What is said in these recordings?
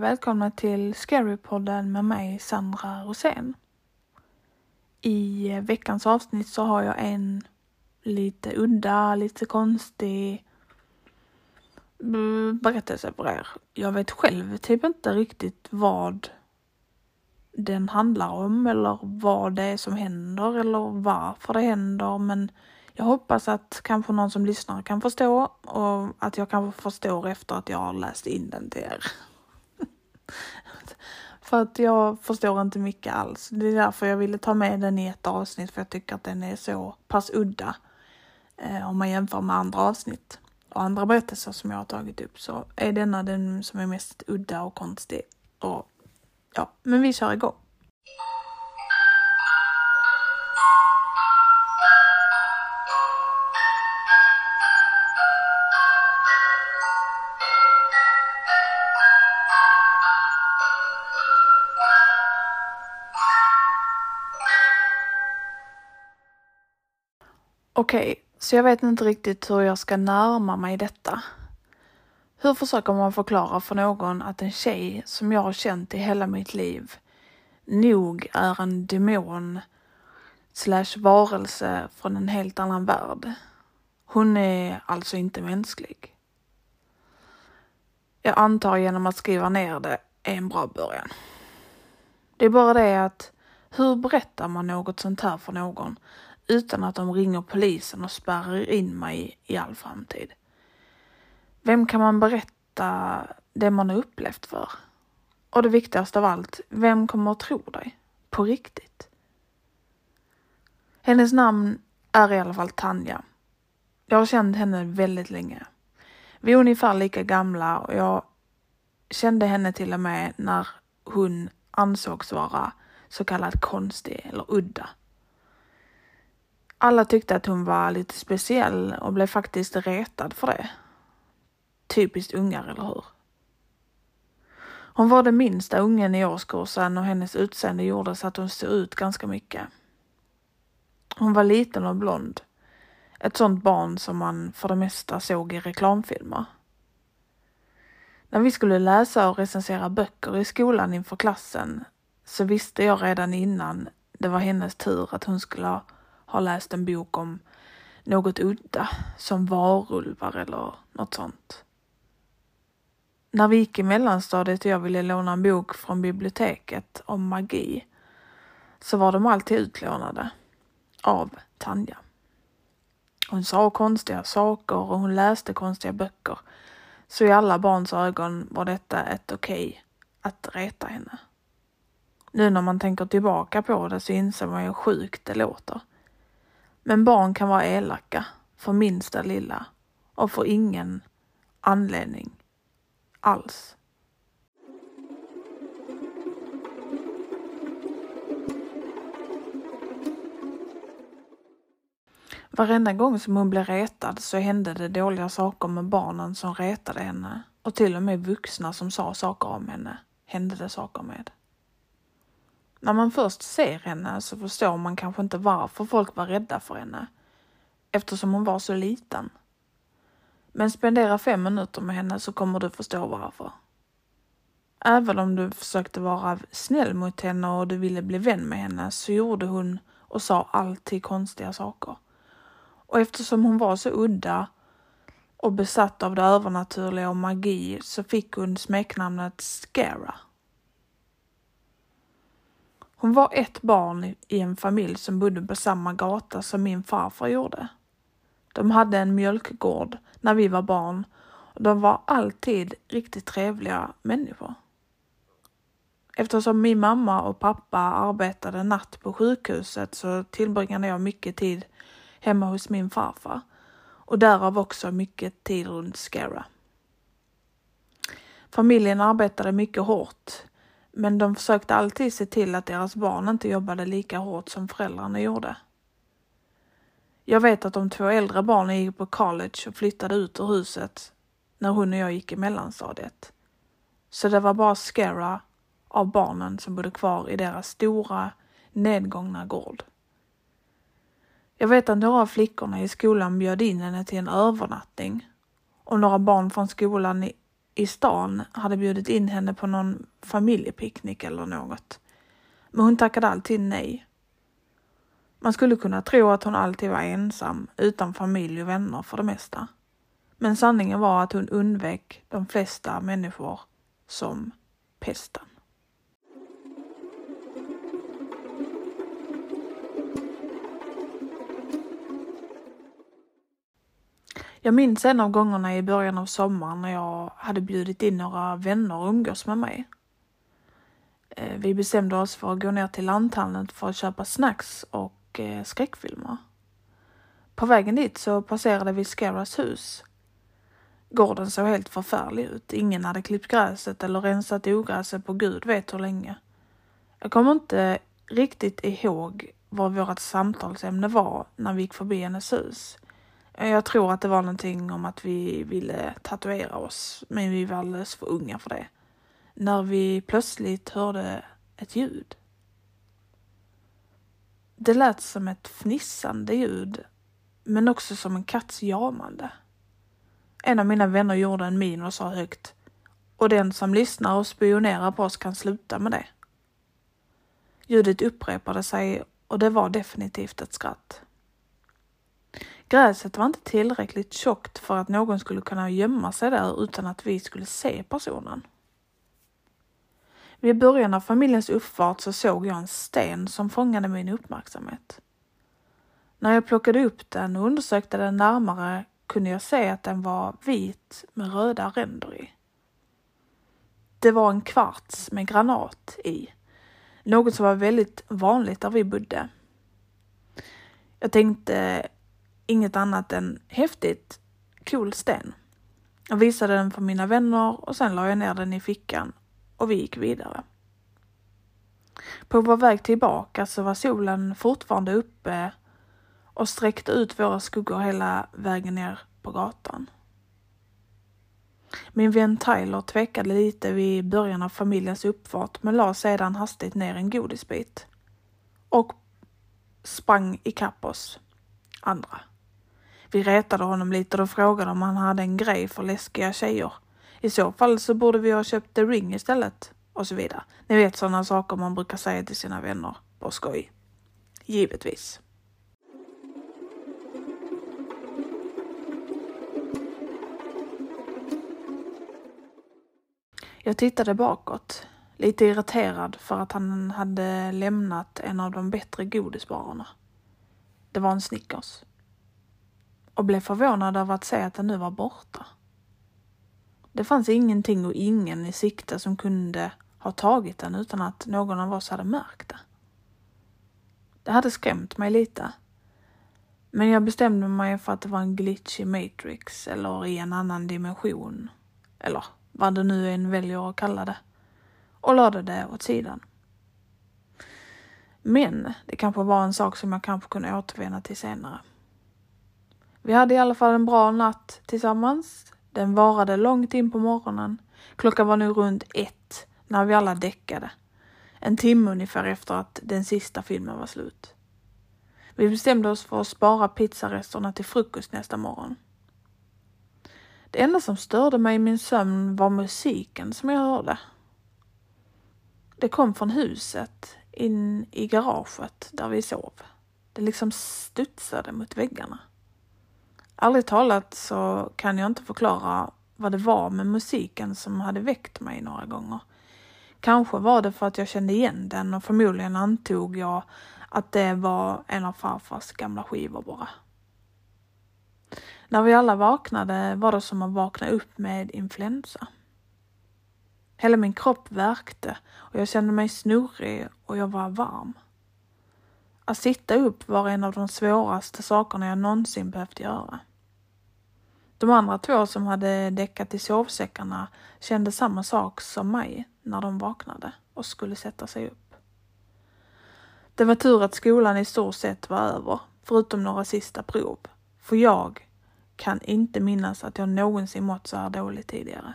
Välkomna till Scarypodden med mig Sandra Rosén. I eh, veckans avsnitt så har jag en lite udda, lite konstig mm, berättelse för er. Jag vet själv typ inte riktigt vad den handlar om eller vad det är som händer eller varför det händer men jag hoppas att kanske någon som lyssnar kan förstå och att jag kanske förstår efter att jag har läst in den till er. för att jag förstår inte mycket alls. Det är därför jag ville ta med den i ett avsnitt för jag tycker att den är så pass udda eh, om man jämför med andra avsnitt och andra berättelser som jag har tagit upp så är denna den som är mest udda och konstig. Och ja, men vi kör igång. Okej, okay, så jag vet inte riktigt hur jag ska närma mig detta. Hur försöker man förklara för någon att en tjej som jag har känt i hela mitt liv nog är en demon slash varelse från en helt annan värld? Hon är alltså inte mänsklig. Jag antar genom att skriva ner det är en bra början. Det är bara det att hur berättar man något sånt här för någon utan att de ringer polisen och spärrar in mig i all framtid. Vem kan man berätta det man har upplevt för? Och det viktigaste av allt, vem kommer att tro dig? På riktigt? Hennes namn är i alla fall Tanja. Jag har känt henne väldigt länge. Vi är ungefär lika gamla och jag kände henne till och med när hon ansågs vara så kallad konstig eller udda. Alla tyckte att hon var lite speciell och blev faktiskt retad för det. Typiskt ungar, eller hur? Hon var den minsta ungen i årskursen och hennes utseende gjorde så att hon stod ut ganska mycket. Hon var liten och blond. Ett sånt barn som man för det mesta såg i reklamfilmer. När vi skulle läsa och recensera böcker i skolan inför klassen så visste jag redan innan det var hennes tur att hon skulle ha har läst en bok om något udda, som varulvar eller något sånt. När vi gick i mellanstadiet och jag ville låna en bok från biblioteket om magi så var de alltid utlånade av Tanja. Hon sa konstiga saker och hon läste konstiga böcker. Så i alla barns ögon var detta ett okej okay att reta henne. Nu när man tänker tillbaka på det så inser man hur sjukt det låter. Men barn kan vara elaka för minsta lilla och för ingen anledning alls. Varenda gång som hon blev retad så hände det dåliga saker med barnen som retade henne och till och med vuxna som sa saker om henne hände det saker med. När man först ser henne så förstår man kanske inte varför folk var rädda för henne eftersom hon var så liten. Men spendera fem minuter med henne så kommer du förstå varför. Även om du försökte vara snäll mot henne och du ville bli vän med henne så gjorde hon och sa alltid konstiga saker. Och eftersom hon var så udda och besatt av det övernaturliga och magi så fick hon smeknamnet Scara. Hon var ett barn i en familj som bodde på samma gata som min farfar gjorde. De hade en mjölkgård när vi var barn och de var alltid riktigt trevliga människor. Eftersom min mamma och pappa arbetade natt på sjukhuset så tillbringade jag mycket tid hemma hos min farfar och därav också mycket tid runt Skara. Familjen arbetade mycket hårt men de försökte alltid se till att deras barn inte jobbade lika hårt som föräldrarna gjorde. Jag vet att de två äldre barnen gick på college och flyttade ut ur huset när hon och jag gick i mellanstadiet. Så det var bara Scara av barnen som bodde kvar i deras stora nedgångna gård. Jag vet att några av flickorna i skolan bjöd in henne till en övernattning och några barn från skolan i stan hade bjudit in henne på någon familjepicknick eller något. Men hon tackade alltid nej. Man skulle kunna tro att hon alltid var ensam, utan familj och vänner för det mesta. Men sanningen var att hon undvek de flesta människor som pesten. Jag minns en av gångerna i början av sommaren när jag hade bjudit in några vänner att umgås med mig. Eh, vi bestämde oss för att gå ner till lanthandeln för att köpa snacks och eh, skräckfilmer. På vägen dit så passerade vi Scaras hus. Gården såg helt förfärlig ut. Ingen hade klippt gräset eller rensat ogräset på gud vet hur länge. Jag kommer inte riktigt ihåg vad vårt samtalsämne var när vi gick förbi hennes hus. Eh, jag tror att det var någonting om att vi ville tatuera oss, men vi var alldeles för unga för det. När vi plötsligt hörde ett ljud. Det lät som ett fnissande ljud, men också som en katts jamande. En av mina vänner gjorde en min och sa högt och den som lyssnar och spionerar på oss kan sluta med det. Ljudet upprepade sig och det var definitivt ett skratt. Gräset var inte tillräckligt tjockt för att någon skulle kunna gömma sig där utan att vi skulle se personen. Vid början av familjens uppfart så såg jag en sten som fångade min uppmärksamhet. När jag plockade upp den och undersökte den närmare kunde jag se att den var vit med röda ränder i. Det var en kvarts med granat i, något som var väldigt vanligt där vi bodde. Jag tänkte inget annat än häftigt, cool sten. Jag visade den för mina vänner och sen la jag ner den i fickan och vi gick vidare. På vår väg tillbaka så var solen fortfarande uppe och sträckte ut våra skuggor hela vägen ner på gatan. Min vän Tyler tvekade lite vid början av familjens uppfart men la sedan hastigt ner en godisbit och sprang ikapp oss andra. Vi retade honom lite och frågade om han hade en grej för läskiga tjejer. I så fall så borde vi ha köpt The Ring istället. Och så vidare. Ni vet sådana saker man brukar säga till sina vänner på skoj. Givetvis. Jag tittade bakåt, lite irriterad för att han hade lämnat en av de bättre godisbarerna. Det var en Snickers och blev förvånad över att se att den nu var borta. Det fanns ingenting och ingen i sikte som kunde ha tagit den utan att någon av oss hade märkt det. Det hade skrämt mig lite. Men jag bestämde mig för att det var en glitch i Matrix eller i en annan dimension. Eller vad det nu än väljer att kalla det. Och lade det åt sidan. Men det kanske var en sak som jag kanske kunde återvända till senare. Vi hade i alla fall en bra natt tillsammans. Den varade långt in på morgonen. Klockan var nu runt ett när vi alla däckade. En timme ungefär efter att den sista filmen var slut. Vi bestämde oss för att spara pizzaresterna till frukost nästa morgon. Det enda som störde mig i min sömn var musiken som jag hörde. Det kom från huset in i garaget där vi sov. Det liksom studsade mot väggarna. Ärligt talat så kan jag inte förklara vad det var med musiken som hade väckt mig några gånger. Kanske var det för att jag kände igen den och förmodligen antog jag att det var en av farfars gamla skivor bara. När vi alla vaknade var det som att vakna upp med influensa. Hela min kropp värkte och jag kände mig snurrig och jag var varm. Att sitta upp var en av de svåraste sakerna jag någonsin behövt göra. De andra två som hade däckat i sovsäckarna kände samma sak som mig när de vaknade och skulle sätta sig upp. Det var tur att skolan i stort sett var över, förutom några sista prov. För jag kan inte minnas att jag någonsin mått så här dåligt tidigare.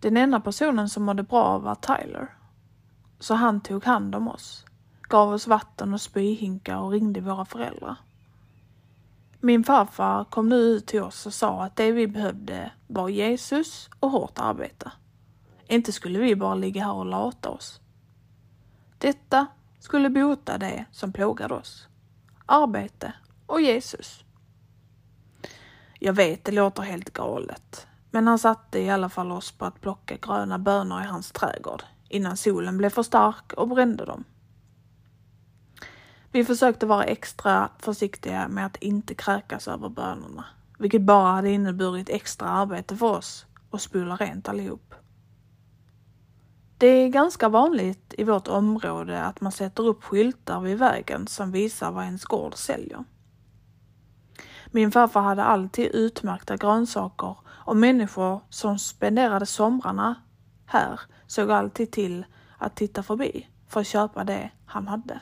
Den enda personen som mådde bra var Tyler så han tog hand om oss. gav oss vatten och spyhinkar och ringde våra föräldrar. Min farfar kom nu ut till oss och sa att det vi behövde var Jesus och hårt arbete. Inte skulle vi bara ligga här och lata oss. Detta skulle bota det som plågade oss. Arbete och Jesus. Jag vet, det låter helt galet. Men han satte i alla fall oss på att plocka gröna bönor i hans trädgård innan solen blev för stark och brände dem. Vi försökte vara extra försiktiga med att inte kräkas över bönorna, vilket bara hade inneburit extra arbete för oss och spola rent allihop. Det är ganska vanligt i vårt område att man sätter upp skyltar vid vägen som visar vad ens gård säljer. Min farfar hade alltid utmärkta grönsaker och människor som spenderade somrarna här såg alltid till att titta förbi för att köpa det han hade.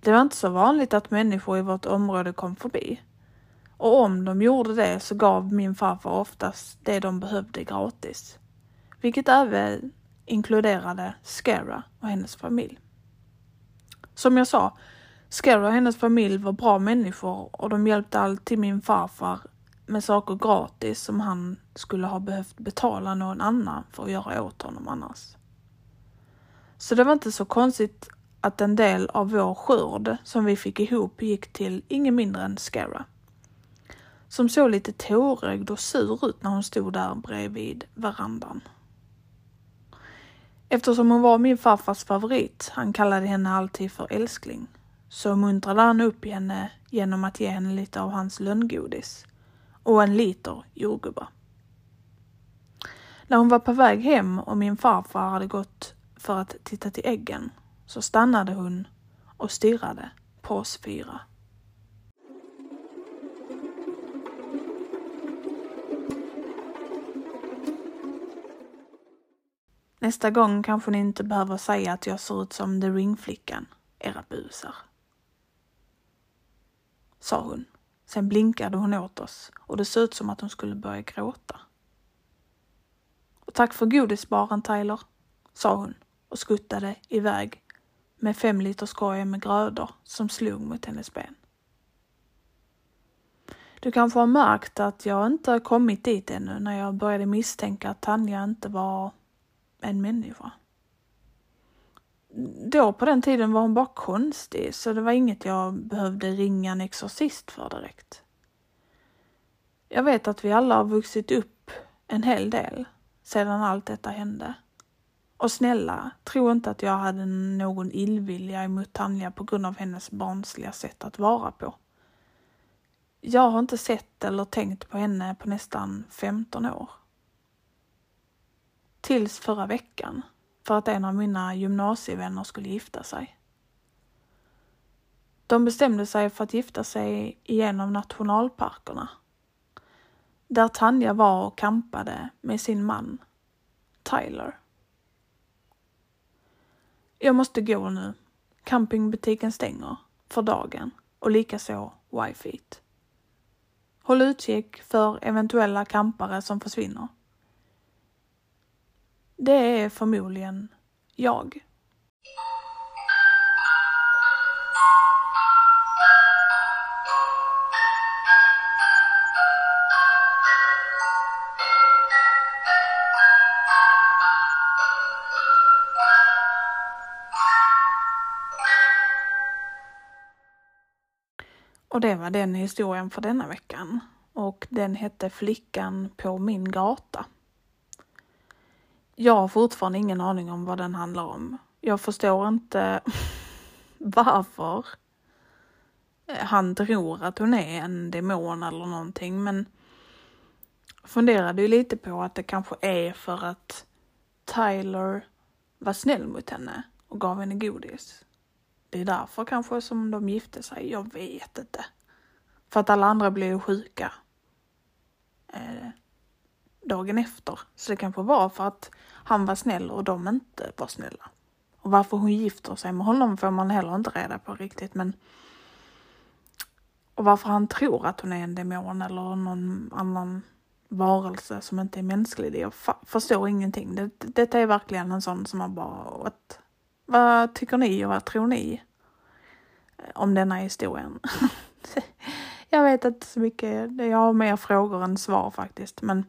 Det var inte så vanligt att människor i vårt område kom förbi. Och om de gjorde det så gav min farfar oftast det de behövde gratis. Vilket även inkluderade Skara och hennes familj. Som jag sa, Skara och hennes familj var bra människor och de hjälpte alltid min farfar med saker gratis som han skulle ha behövt betala någon annan för att göra åt honom annars. Så det var inte så konstigt att en del av vår skörd som vi fick ihop gick till ingen mindre än Scara Som såg lite tårögd och sur ut när hon stod där bredvid verandan. Eftersom hon var min farfars favorit, han kallade henne alltid för älskling, så muntrade han upp henne genom att ge henne lite av hans lönngodis och en liter jordgubbar. När hon var på väg hem och min farfar hade gått för att titta till äggen så stannade hon och stirrade på oss fyra. Nästa gång kanske ni inte behöver säga att jag ser ut som The Ring-flickan, era busar. Sa hon. Sen blinkade hon åt oss och det såg ut som att hon skulle börja gråta. Och tack för godisbaren Tyler, sa hon och skuttade iväg med fem liters korgen med grödor som slog mot hennes ben. Du kanske har märkt att jag inte har kommit dit ännu när jag började misstänka att Tanja inte var en människa. Då på den tiden var hon bara konstig så det var inget jag behövde ringa en exorcist för direkt. Jag vet att vi alla har vuxit upp en hel del sedan allt detta hände. Och snälla, tro inte att jag hade någon illvilja emot Tanja på grund av hennes barnsliga sätt att vara på. Jag har inte sett eller tänkt på henne på nästan 15 år. Tills förra veckan, för att en av mina gymnasievänner skulle gifta sig. De bestämde sig för att gifta sig i en av nationalparkerna. Där Tanja var och kampade med sin man, Tyler. Jag måste gå nu. Campingbutiken stänger för dagen och likaså wifi. Håll utkik för eventuella kampare som försvinner. Det är förmodligen jag. Och det var den historien för denna veckan. Och den hette Flickan på min gata. Jag har fortfarande ingen aning om vad den handlar om. Jag förstår inte varför eh, han tror att hon är en demon eller någonting men funderade ju lite på att det kanske är för att Tyler var snäll mot henne och gav henne godis. Det är därför kanske som de gifte sig. Jag vet inte. För att alla andra blev sjuka eh, dagen efter. Så det kanske var för att han var snäll och de inte var snälla. Och varför hon gifter sig med honom får man heller inte reda på riktigt. Men och varför han tror att hon är en demon eller någon annan varelse som inte är mänsklig. Jag förstår ingenting. Det, detta är verkligen en sån som man bara, what? Vad tycker ni och vad tror ni eh, om denna historien? jag vet inte så mycket. Jag har mer frågor än svar faktiskt. Men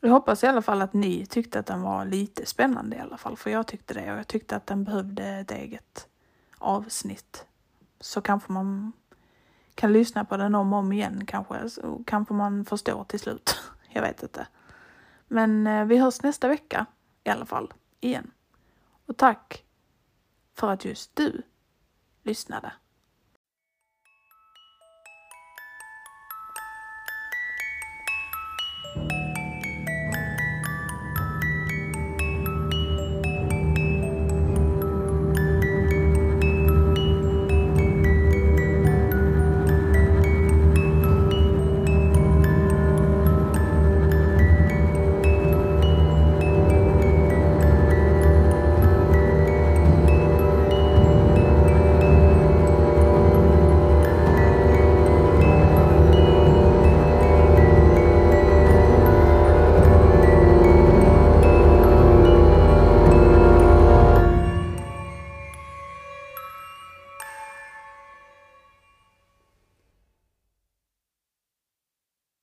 jag hoppas i alla fall att ni tyckte att den var lite spännande i alla fall. För jag tyckte det och jag tyckte att den behövde ett eget avsnitt. Så kanske man kan lyssna på den om och om igen kanske. Så kanske man förstår till slut. Jag vet inte. Men eh, vi hörs nästa vecka i alla fall. Igen. Och tack för att just du lyssnade.